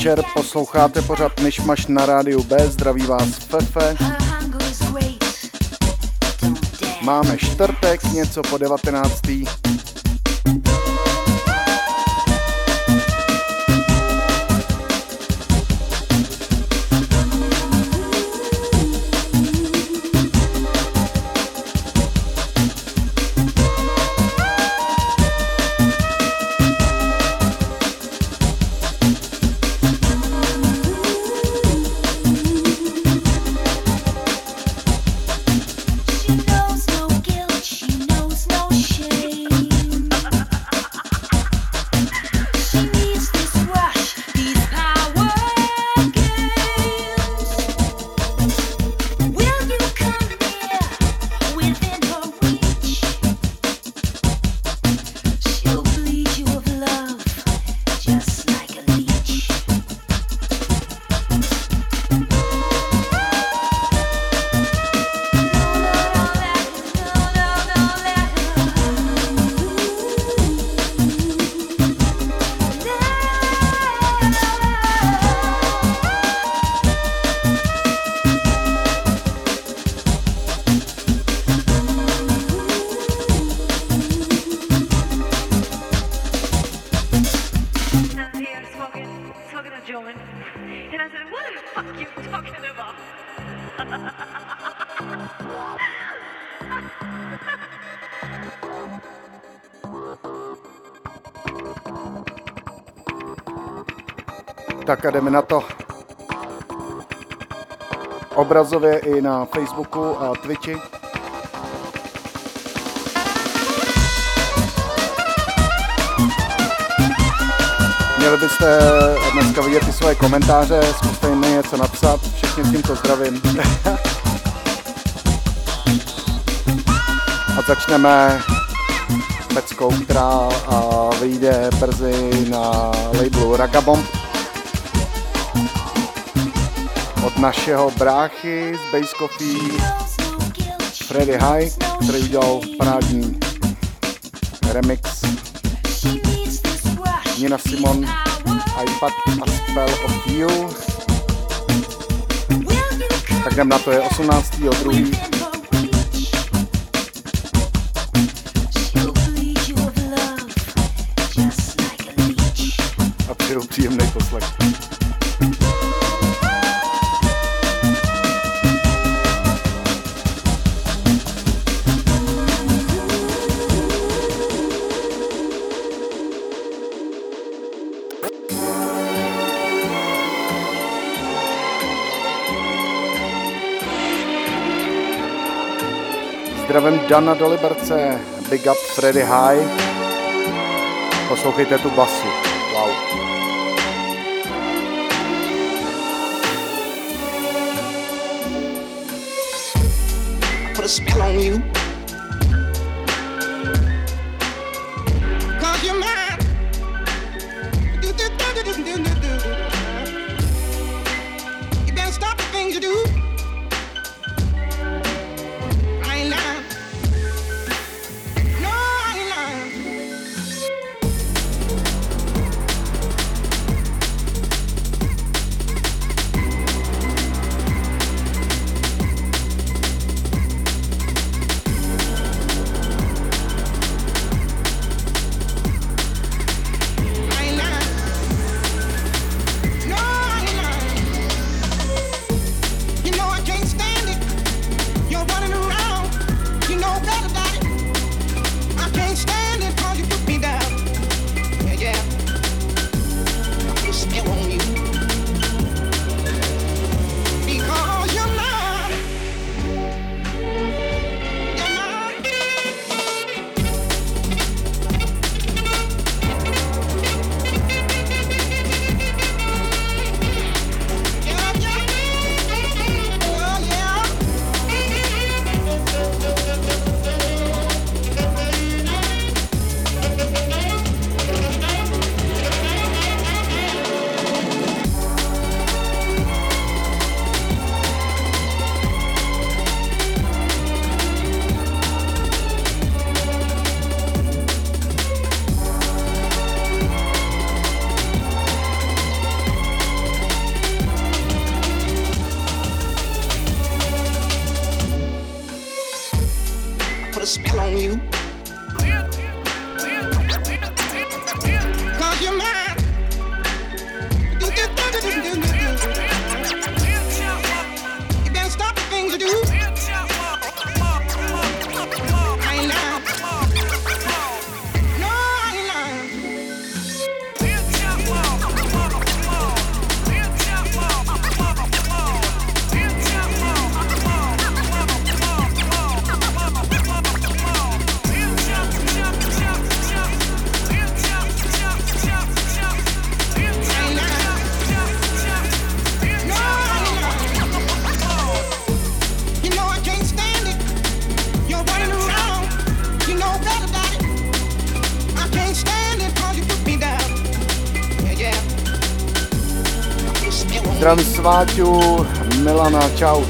Večer, posloucháte pořád Myšmaš na rádiu B, zdraví vás Fefe. Máme čtvrtek, něco po 19. tak a jdeme na to. Obrazově i na Facebooku a Twitchi. Měli byste dneska vidět ty svoje komentáře, zkuste jim něco napsat, všichni s tímto zdravím. a začneme peckou, která vyjde brzy na labelu Ragabomb našeho bráchy z Base Coffee Freddy High, který udělal parádní remix Nina Simon iPad a Spell of You. Tak jdem na to, je 18. 2. příjemný poslech. Dana do Liberce, Big Up Freddy High. Poslouchejte tu basu. Wow. Put a spell on you. put a spell on you. Sváťu, Milana, čau.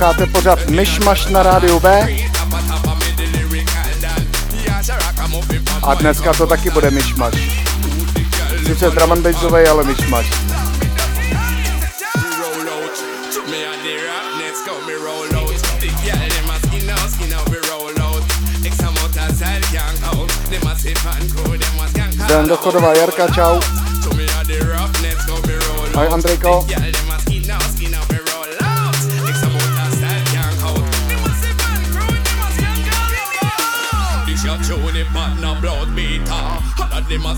Posloucháte pořád Myšmaš na rádiu B. A dneska to taky bude Myšmaš. Sice drum and bassovej, ale Myšmaš. do Chodova, Jarka, čau. Ahoj Andrejko.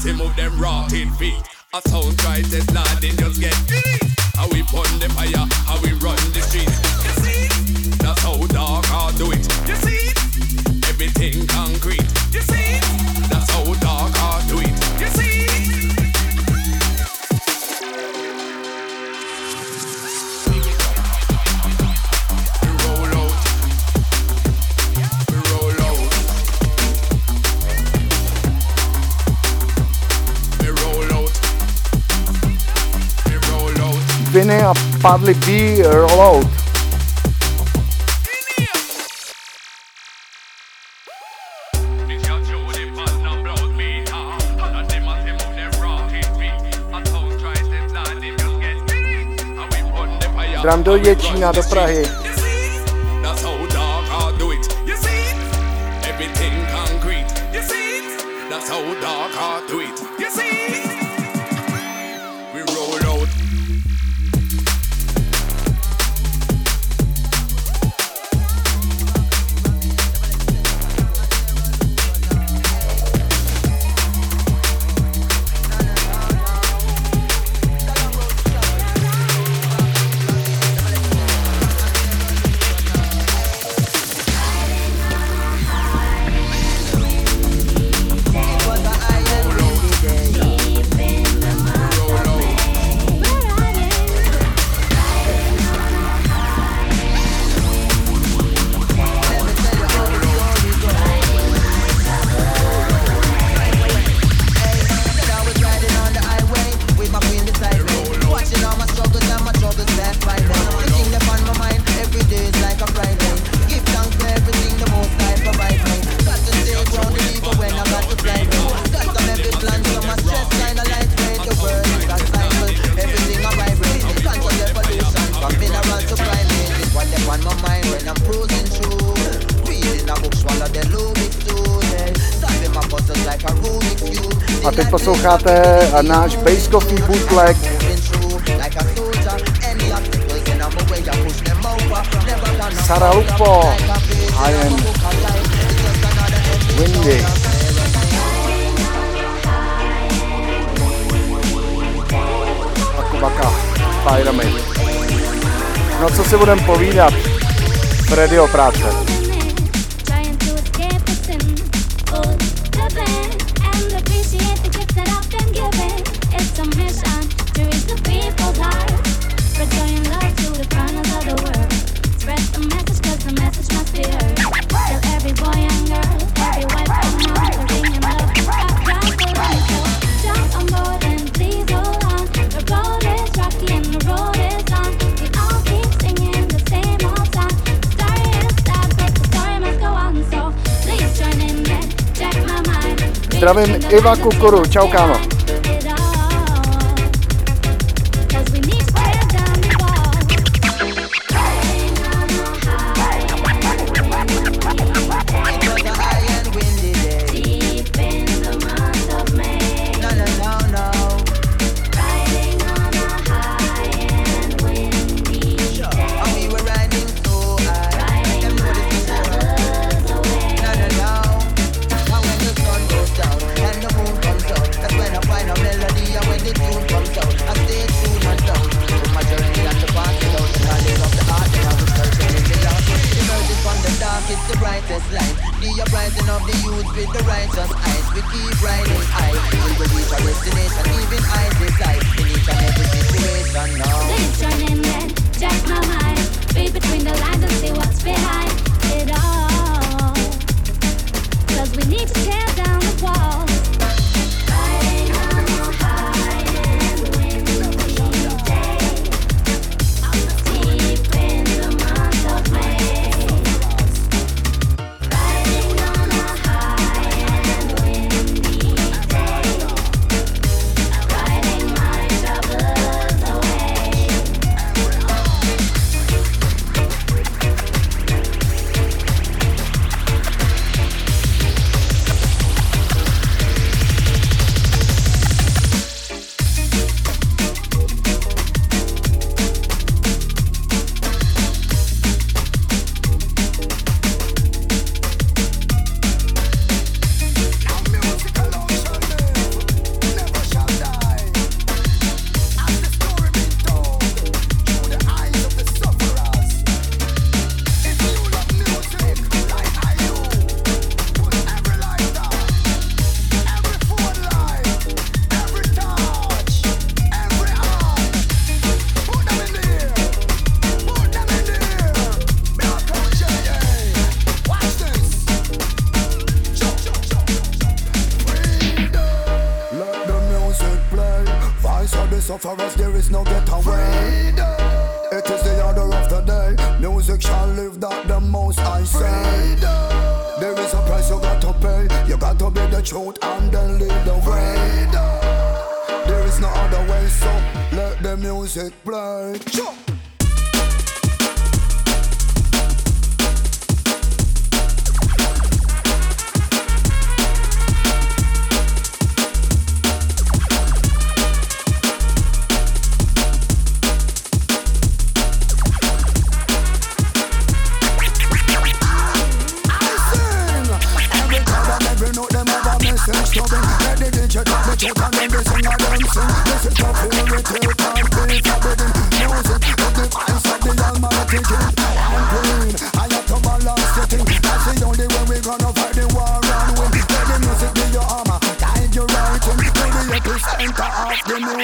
him move them rotting feet. A sound crisis, Lord, in, just get deep. And we the fire Padly B Rollout. Dram do Děčína, do Prahy. Posloucháte náš Bass Coffee bootleg. Sara Lupo, I am Windy. Akubaka, Pyramid. No co si budem povídat? Radio práce. Zdravím Iva Kukuru, čau kámo.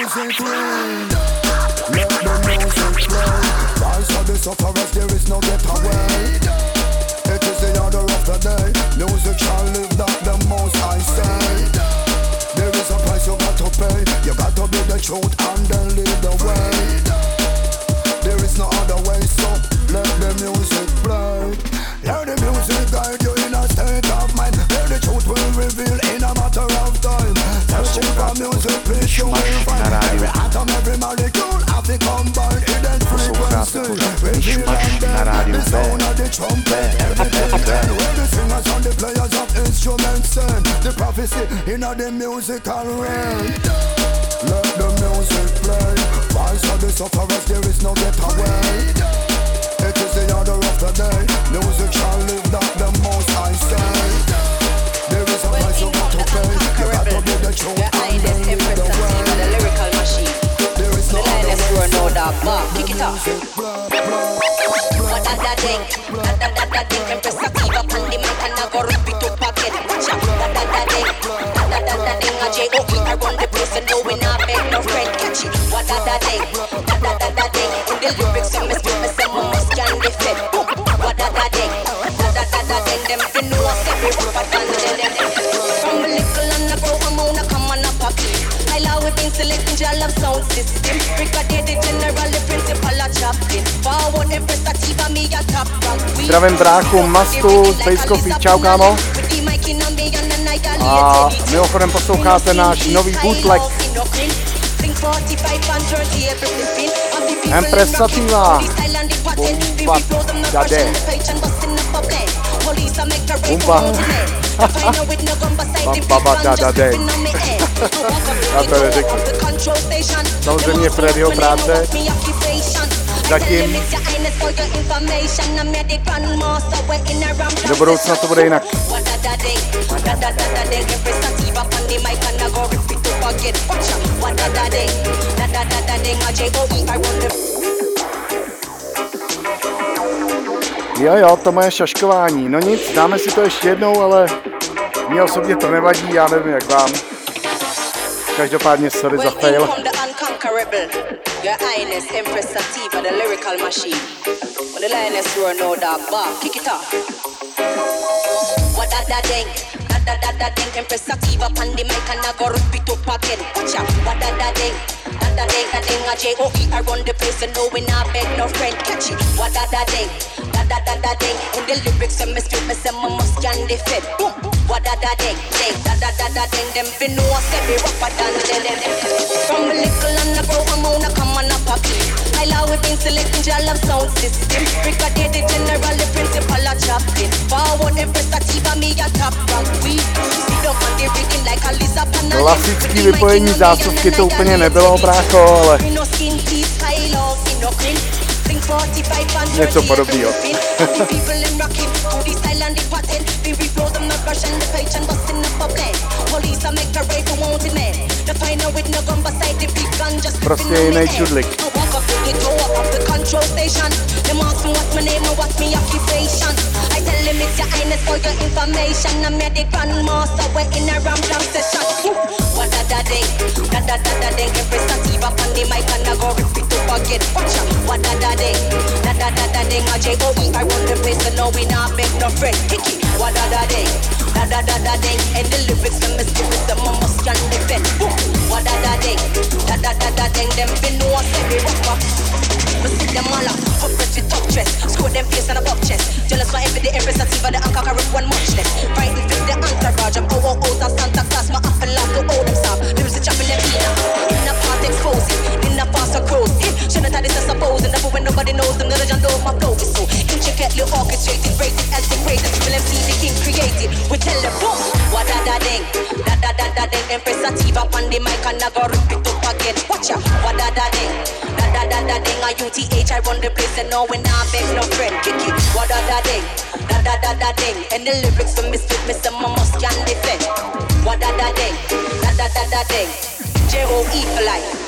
Let them know it's right. Rise for the sufferers, there is no death. The prophecy in the musical realm. Let the music play. Voice of the sufferers, there is no getaway. It is the order of the day. Music shall live, that the most I say. There is a price you got to pay. You got to be the truth and lead the way. The lyrical machine. There is no other way. No dog bar. Kick it off. What that that thing? That that that that thing. Empress Sativa, Pandi, man, can go we. In I on a. Zdravím bráchu, Mastu, Coffee, čau kámo. A mimochodem posloucháte náš nový bootleg. Empress Sativa. Bumba dade. Bumba. Bamba da da day. Já to neřeknu. Samozřejmě Freddyho práce. Zatím. Do budoucna to bude jinak. Jo, jo, to moje šaškování. No nic, dáme si to ještě jednou, ale mně osobně to nevadí, já nevím jak vám. Každopádně sorry za fail. Your Highness, Empress Sativa, the lyrical machine. When the lioness roar, no dog bark, kick it off. What that that ding? That that that that ding? Empress Sativa, pan the mic and I go rip it up again. Watch out, what that ding? That that ding, that ding, a J-O-E, I run the place and no we not beg no friend, catch it. What ding? That ding? In the lyrics, I'm a strip, me say my must can defend. Boom, what that that ding? Ding, that that that that ding? Them fi know say me rougher than them. From a little and I grow, I'm on a come on a pocket. I love it, been selecting, I love sound system. Brigadier, the general, the principal, a chaplain. Forward, Empress Sativa, me a top rank. We sit up on the rigging like a lizard. Klasický vypojení zásuvky to úplně nebylo, brácho, ale něco podobného. version the page and busting up a plan. Police are make the raid to want the man. The final with no gun beside the big gun just Prostě je nejčudlik. I walk up the door of the control station. Them ask me what's my name and what's my occupation. I tell them it's your highness for your information. I'm at the grandmaster, we're in a ramblam session. What a da day, da da da da day. Every sativa on the mic and I go rip to forget. What a da day da da da ding. A J O E I run the place, so no we not make no friend. Kicky, what da da ding. Da da da da ding. And the lyrics them mysterious, them a must can defend. What da da ding. Da da da da ding. Them fin know I say me rock up. Me them all up, up with top dress. Score them face and a pop chest. Jealous for every day, every sativa, the anchor carry one much less. Frightened with the entourage. I'm oh oh oh, Santa Claus. My apple love to all them soft. Lyrics chopping them in a part exposing. In a pass across. Have this I suppose. And never when nobody knows them, the legend of my flow is so intricately orchestrated, rated as the greatest. Will MC the king created. We tell them boom, what da da ding, da da da da ding. Empress Sativa on the mic and I go rip it up again. Watch out, what da da ding, da da da da ding. A UTH I run the place and no when I beg no friend. Kick it, what da da ding, da da da da ding. And the lyrics from Mr. Mr. Mamos can defend. What da da ding, da da da da ding. J O E for life.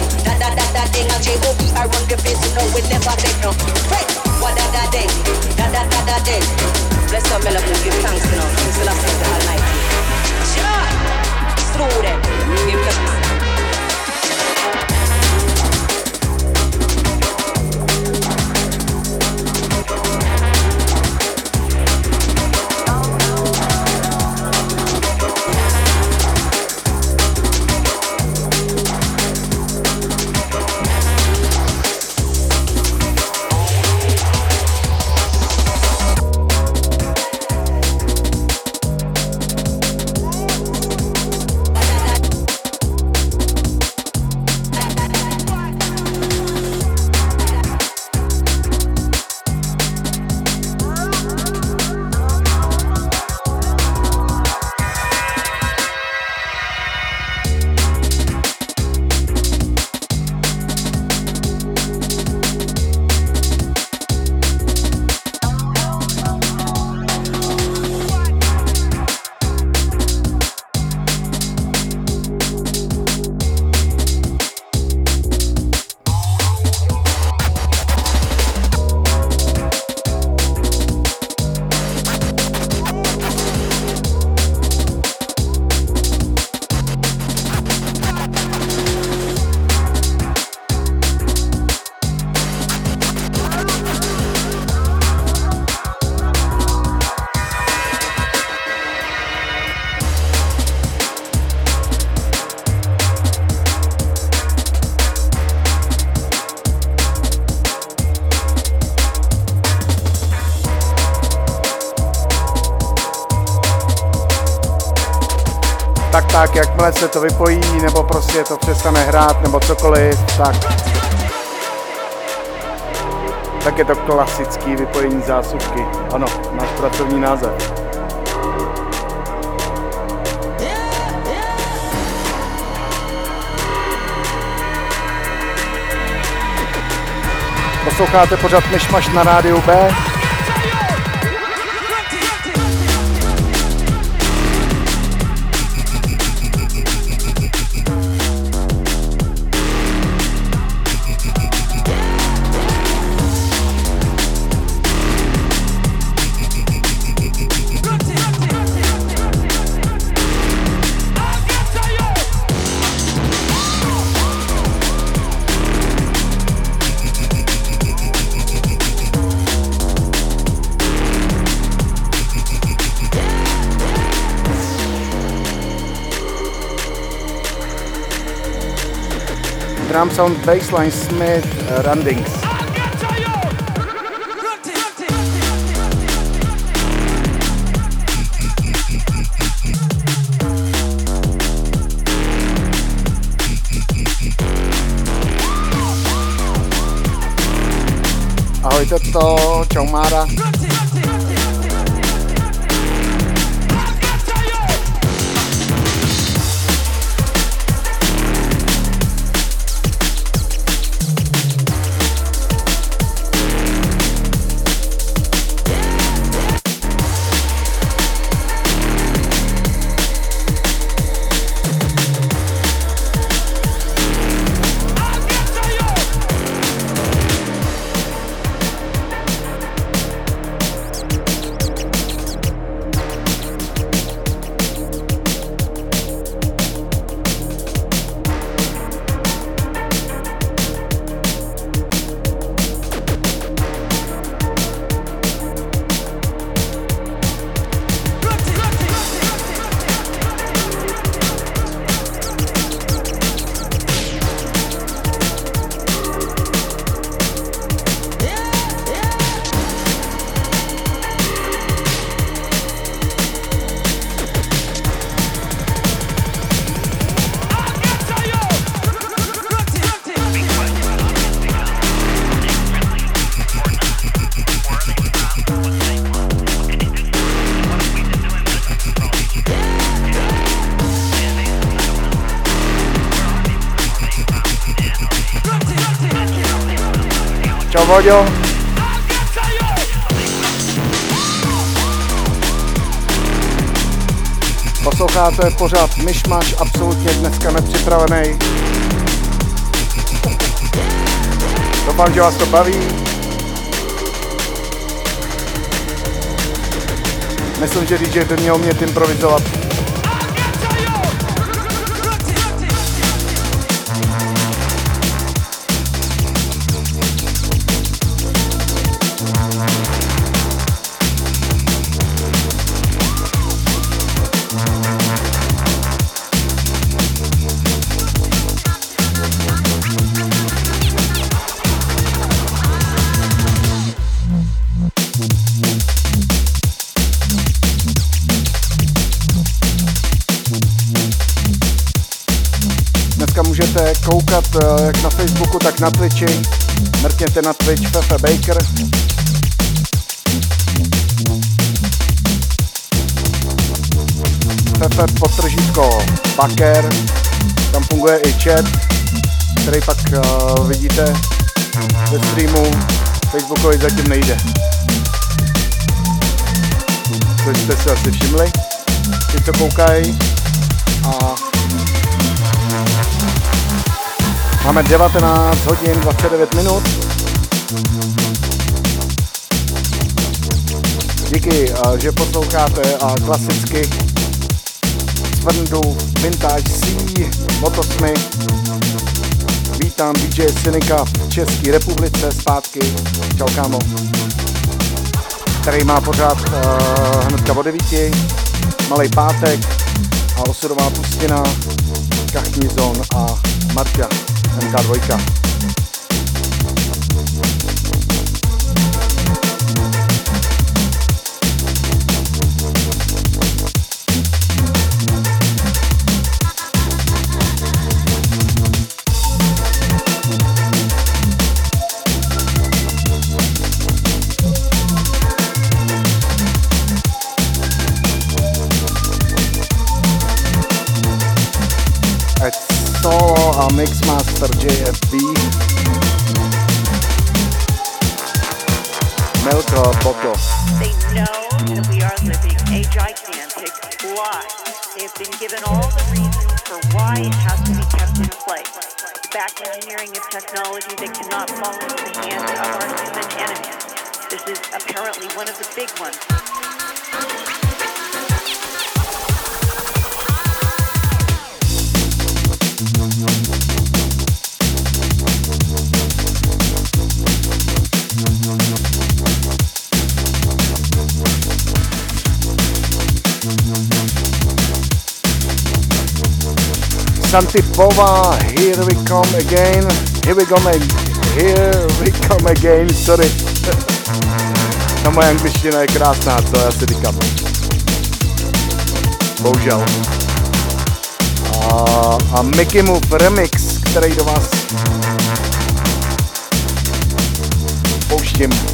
that that that I run the place, you know we never take no Hey, what that that thing, that that that that your melody and give thanks, you know Things will have said all night give thanks jakmile se to vypojí, nebo prostě to přestane hrát, nebo cokoliv, tak tak je to klasický vypojení zásuvky. Ano, náš pracovní název. Posloucháte pořád Myšmaš na rádiu B. sound bassline Smith uh, Randings. Ahojte to, čau Mára. Nevadilo. Posloucháte pořád myšmaš, absolutně dneska nepřipravený. Doufám, že vás to baví. Myslím, že DJ by měl umět improvizovat. Na Twitchi. Mrkněte na Twitch Fefe Baker. Fefe potržítko Baker. Tam funguje i chat, který pak uh, vidíte ve streamu. Facebookovi zatím nejde. Což jste si asi všimli, ty co koukají. A Máme 19 hodin 29 minut. Díky, eh, že posloucháte a klasicky Svrndu Vintage C Motosmy. Vítám DJ Synika v České republice zpátky. Čau kámo. Který má pořád uh, hnedka o 9. Malý pátek a osudová pustina, Kachtní zón a Marťa. MK2. Mixmaster JFB Melko Boko They know that we are living a gigantic lie. They have been given all the reasons for why it has to be kept in place. Back engineering of technology that cannot fall into the hands of our human enemies. This is apparently one of the big ones. Santipova, here we come again, here we come again, here we come again, sorry. Ta moje angličtina je krásná, co já si říkám. Bohužel. A, a Mickey Move Remix, který do vás pouštím.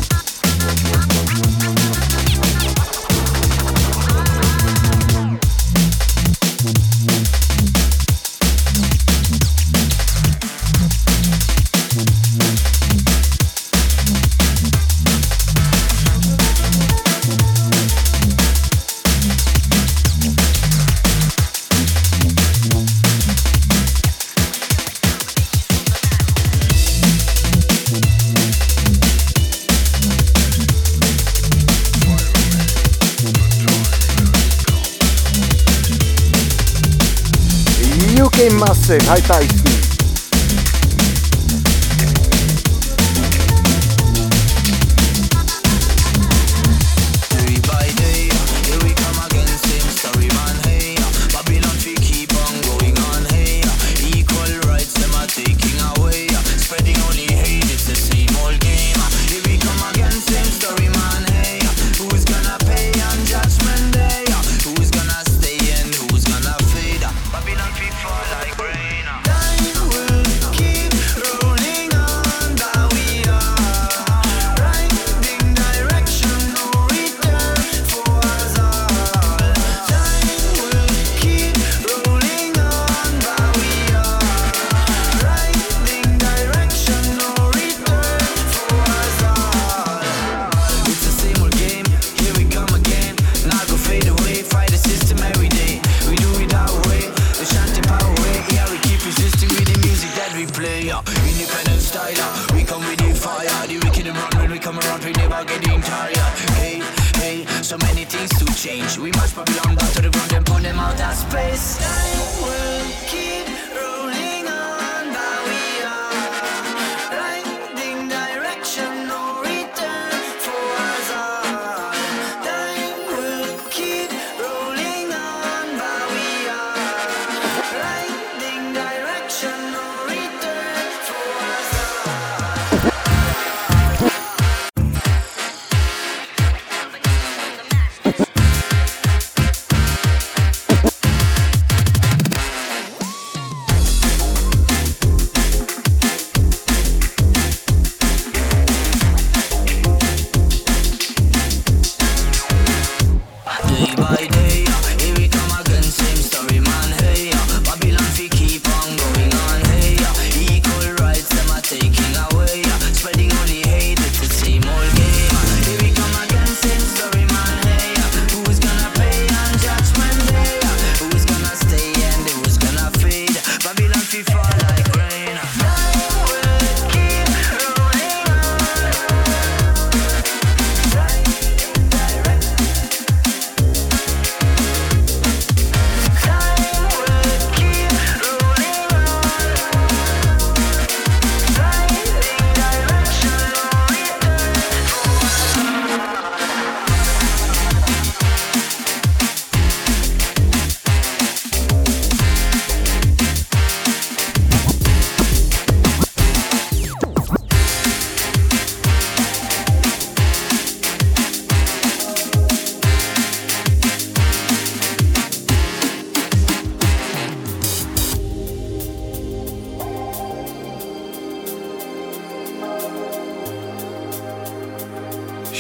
High Tyson.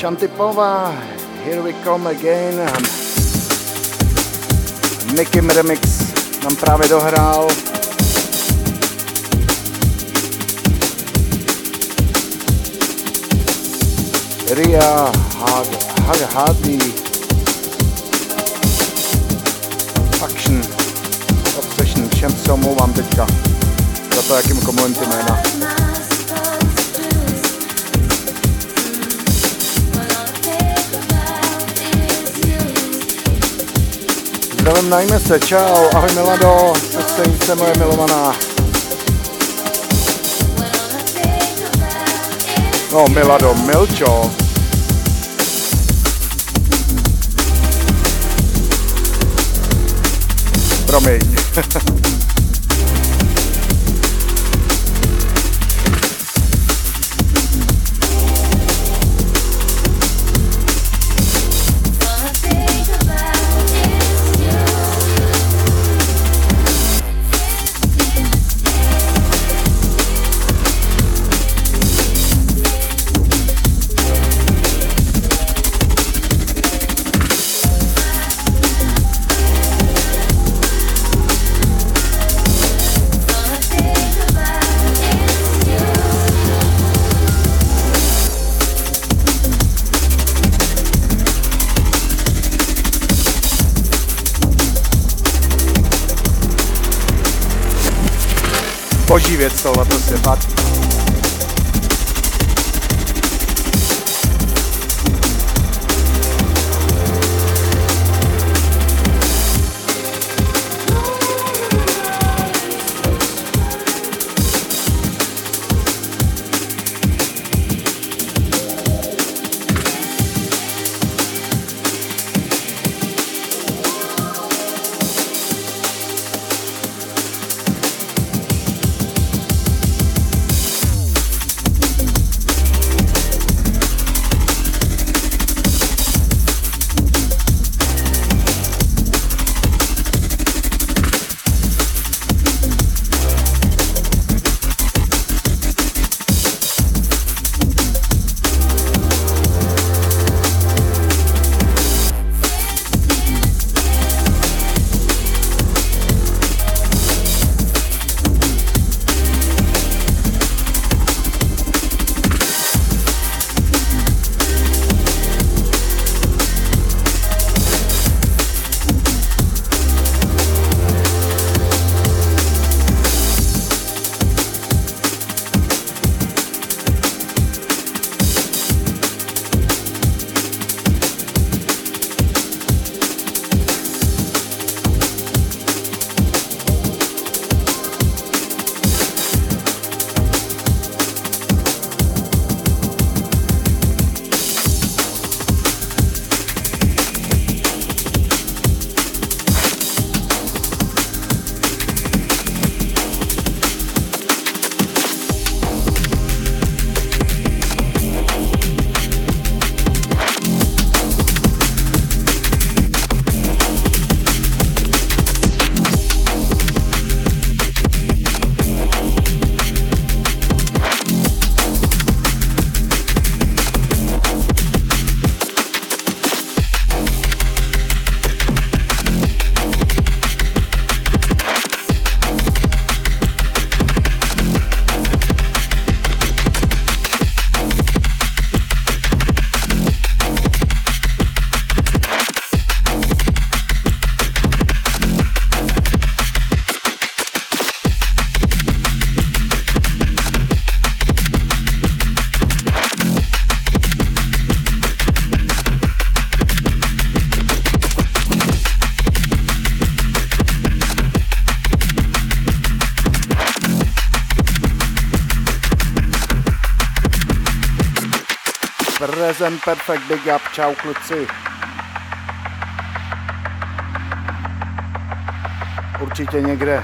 Šantipová, Here We Come Again. Nicky Remix nám právě dohrál. Ria Hag, Hag Hadi Action, Obsession, všem se omlouvám teďka za to, jakým komujem jména. Miladovem najme se, čau, ahoj Milado, stejnice moje milovaná. No Milado, Milčo. Promiň. boží věc tohle prostě fakt. Present Perfect Big Up, čau kluci. Určitě někde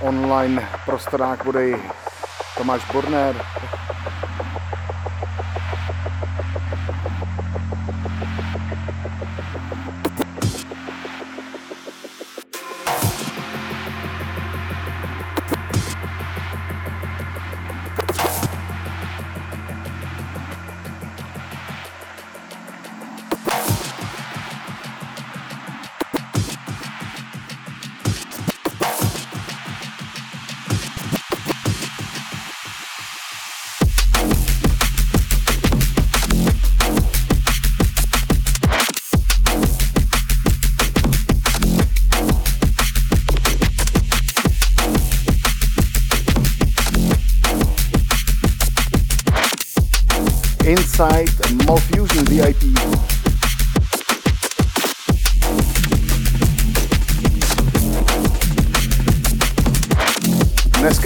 online prostorách bude i Tomáš Burner,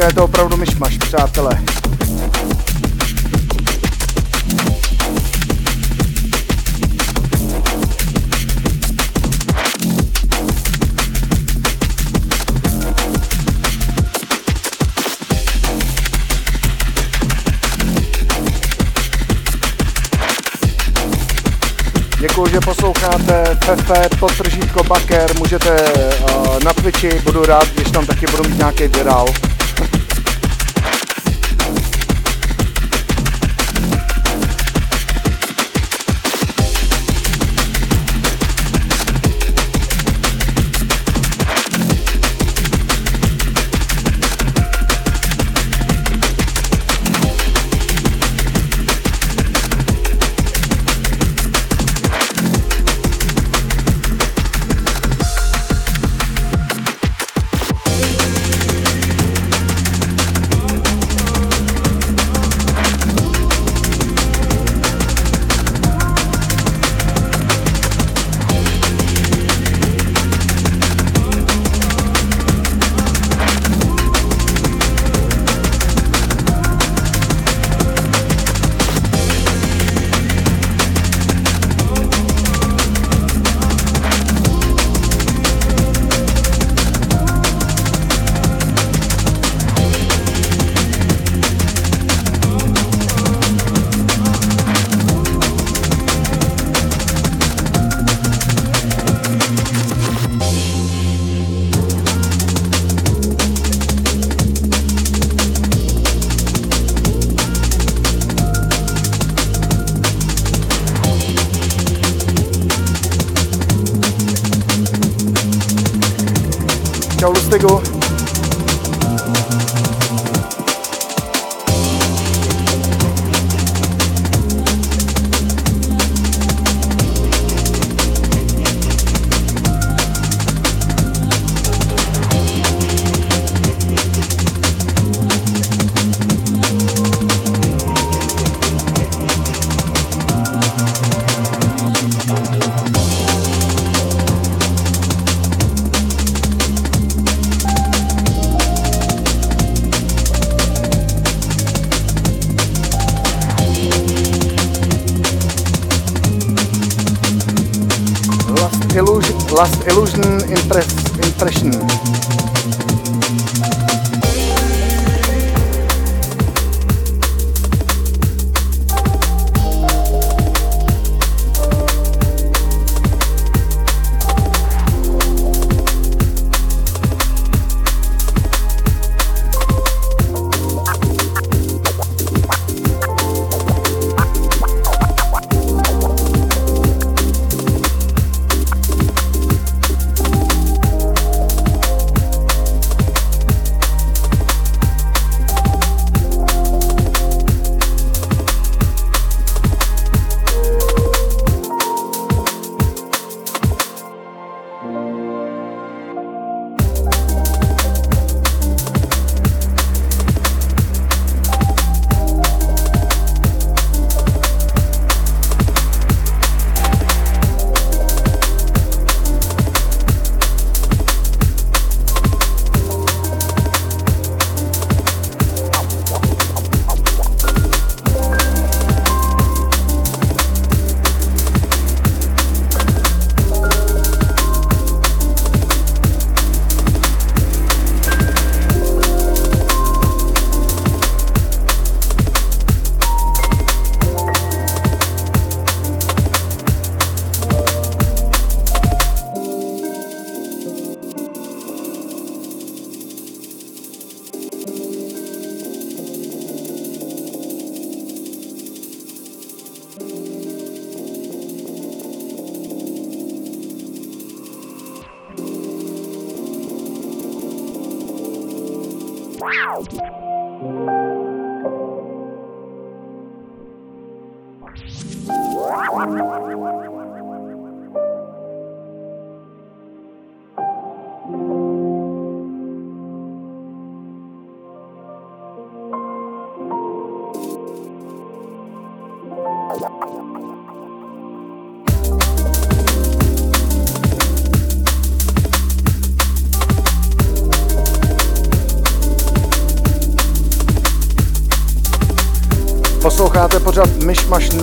Je to opravdu myšmaš, přátelé. Děkuji, že posloucháte Fefe, potržítko Baker, můžete uh, na Twitchi, budu rád, když tam taky budu mít nějaký viral.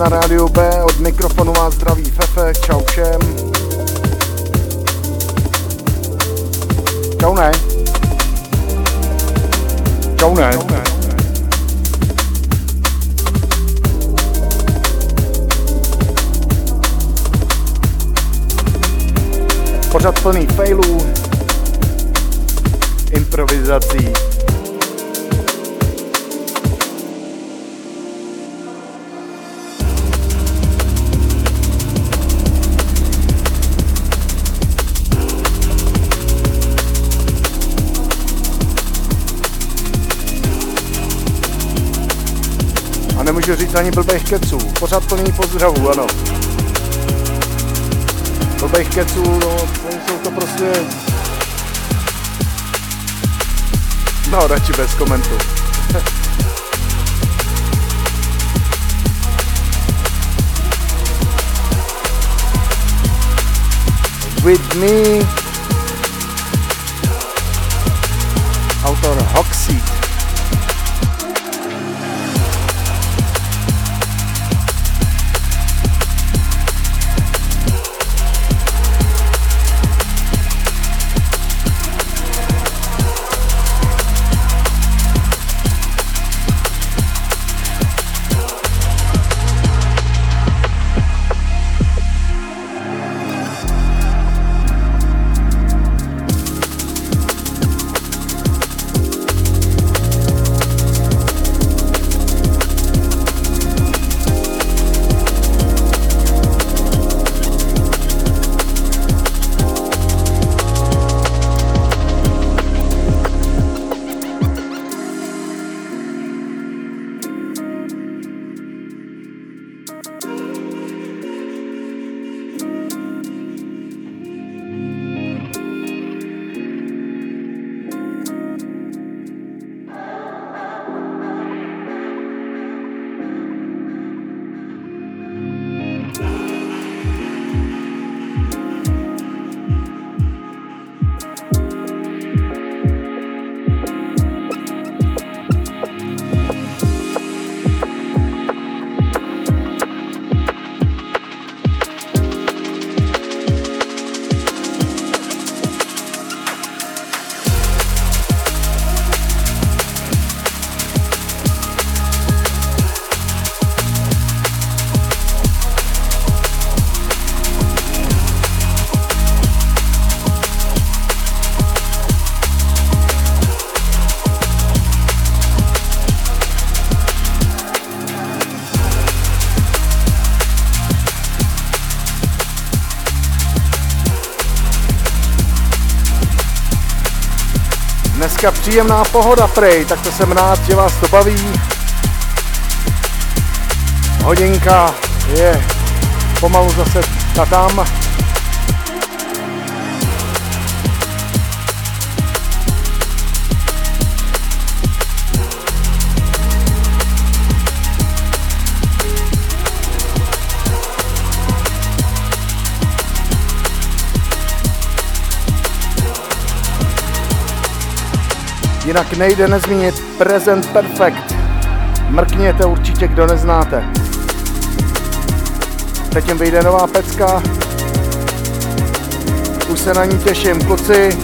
Na rádiu B, od mikrofonu vás zdraví Fefe, čau všem. Čau ne. Čau ne. Pořád plný failů, improvizací. Nemůžu říct ani blbých keců. Pořád plný pozdravů, ano. Blbých keců, no, jsou to prostě... No, radši bez komentu. With me dneska příjemná pohoda prej, tak to jsem rád, že vás to baví. Hodinka je pomalu zase ta tam. Jinak nejde nezmínit Present Perfect. Mrkněte určitě, kdo neznáte. Teď jim vyjde nová pecka. Už se na ní těším, kluci.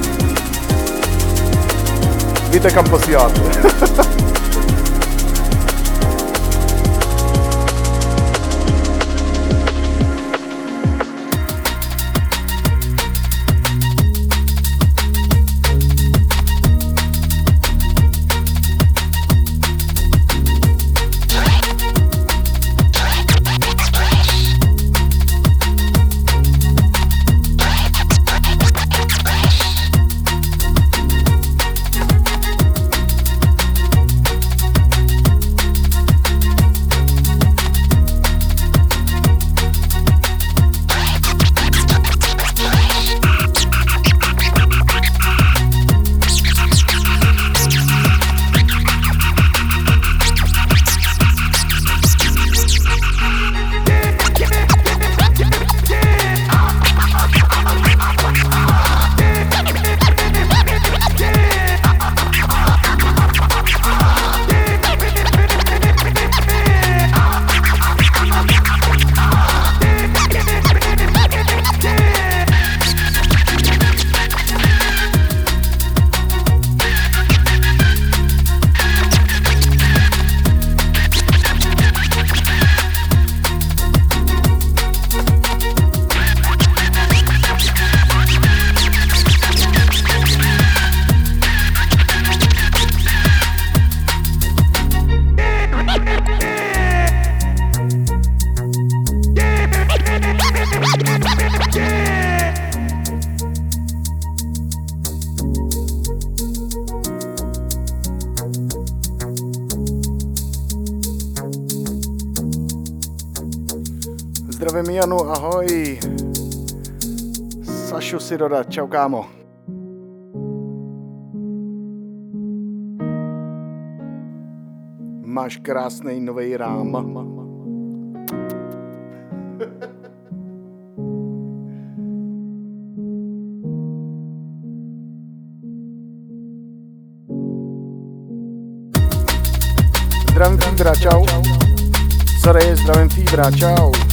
Víte, kam posíláte. Damianu, ahoj. Sašu si dodat, čau kámo. Máš krásný nový rám. Zdravím Fíbra, čau. Sorry, zdravím Fíbra, čau.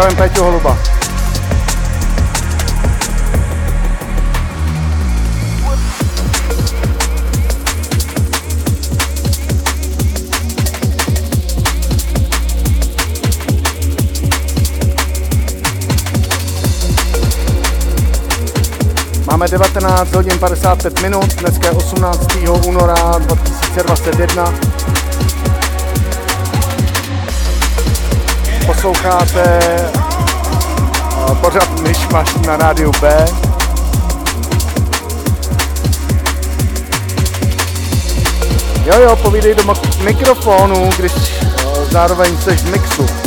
Zdravím Peťu Holuba. Máme 19 hodin 55 minut, dneska je 18. února 2021. Posloucháte pořád myšmaš na rádiu B. Jo jo, povídej do mikrofonu, když zároveň jsi v mixu.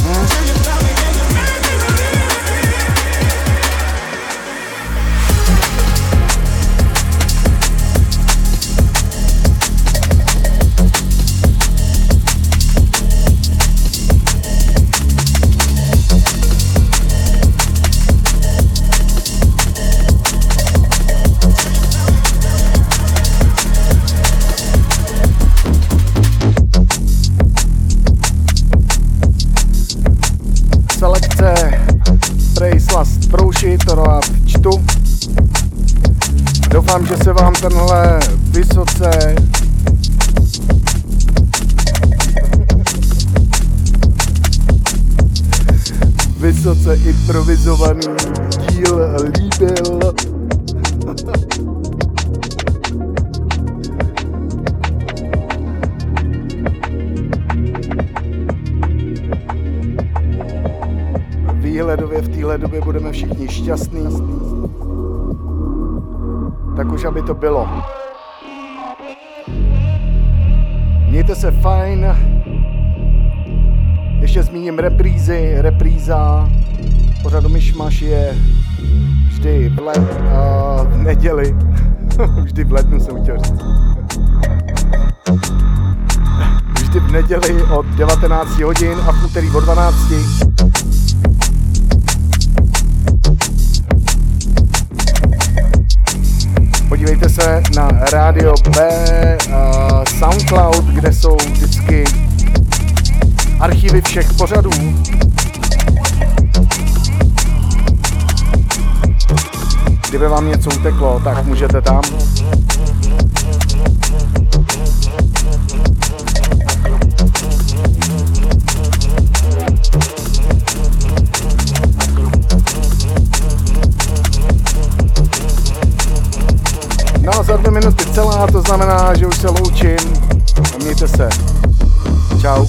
Doufám, že se vám tenhle vysoce vysoce improvizovaný díl líbil. Výhledově v téhle době budeme všichni šťastní. Tak už aby to bylo. Mějte se fajn. Ještě zmíním reprízy. Repríza pořadu Myšmaš je vždy v, led, uh, v neděli. vždy v lednu jsem chtěl říct. Vždy v neděli od 19 hodin a v úterý od 12. Se na Radio B, uh, Soundcloud, kde jsou vždycky archivy všech pořadů. Kdyby vám něco uteklo, tak můžete tam. Minuty celá, to znamená, že už se loučím. Mějte se. Ciao.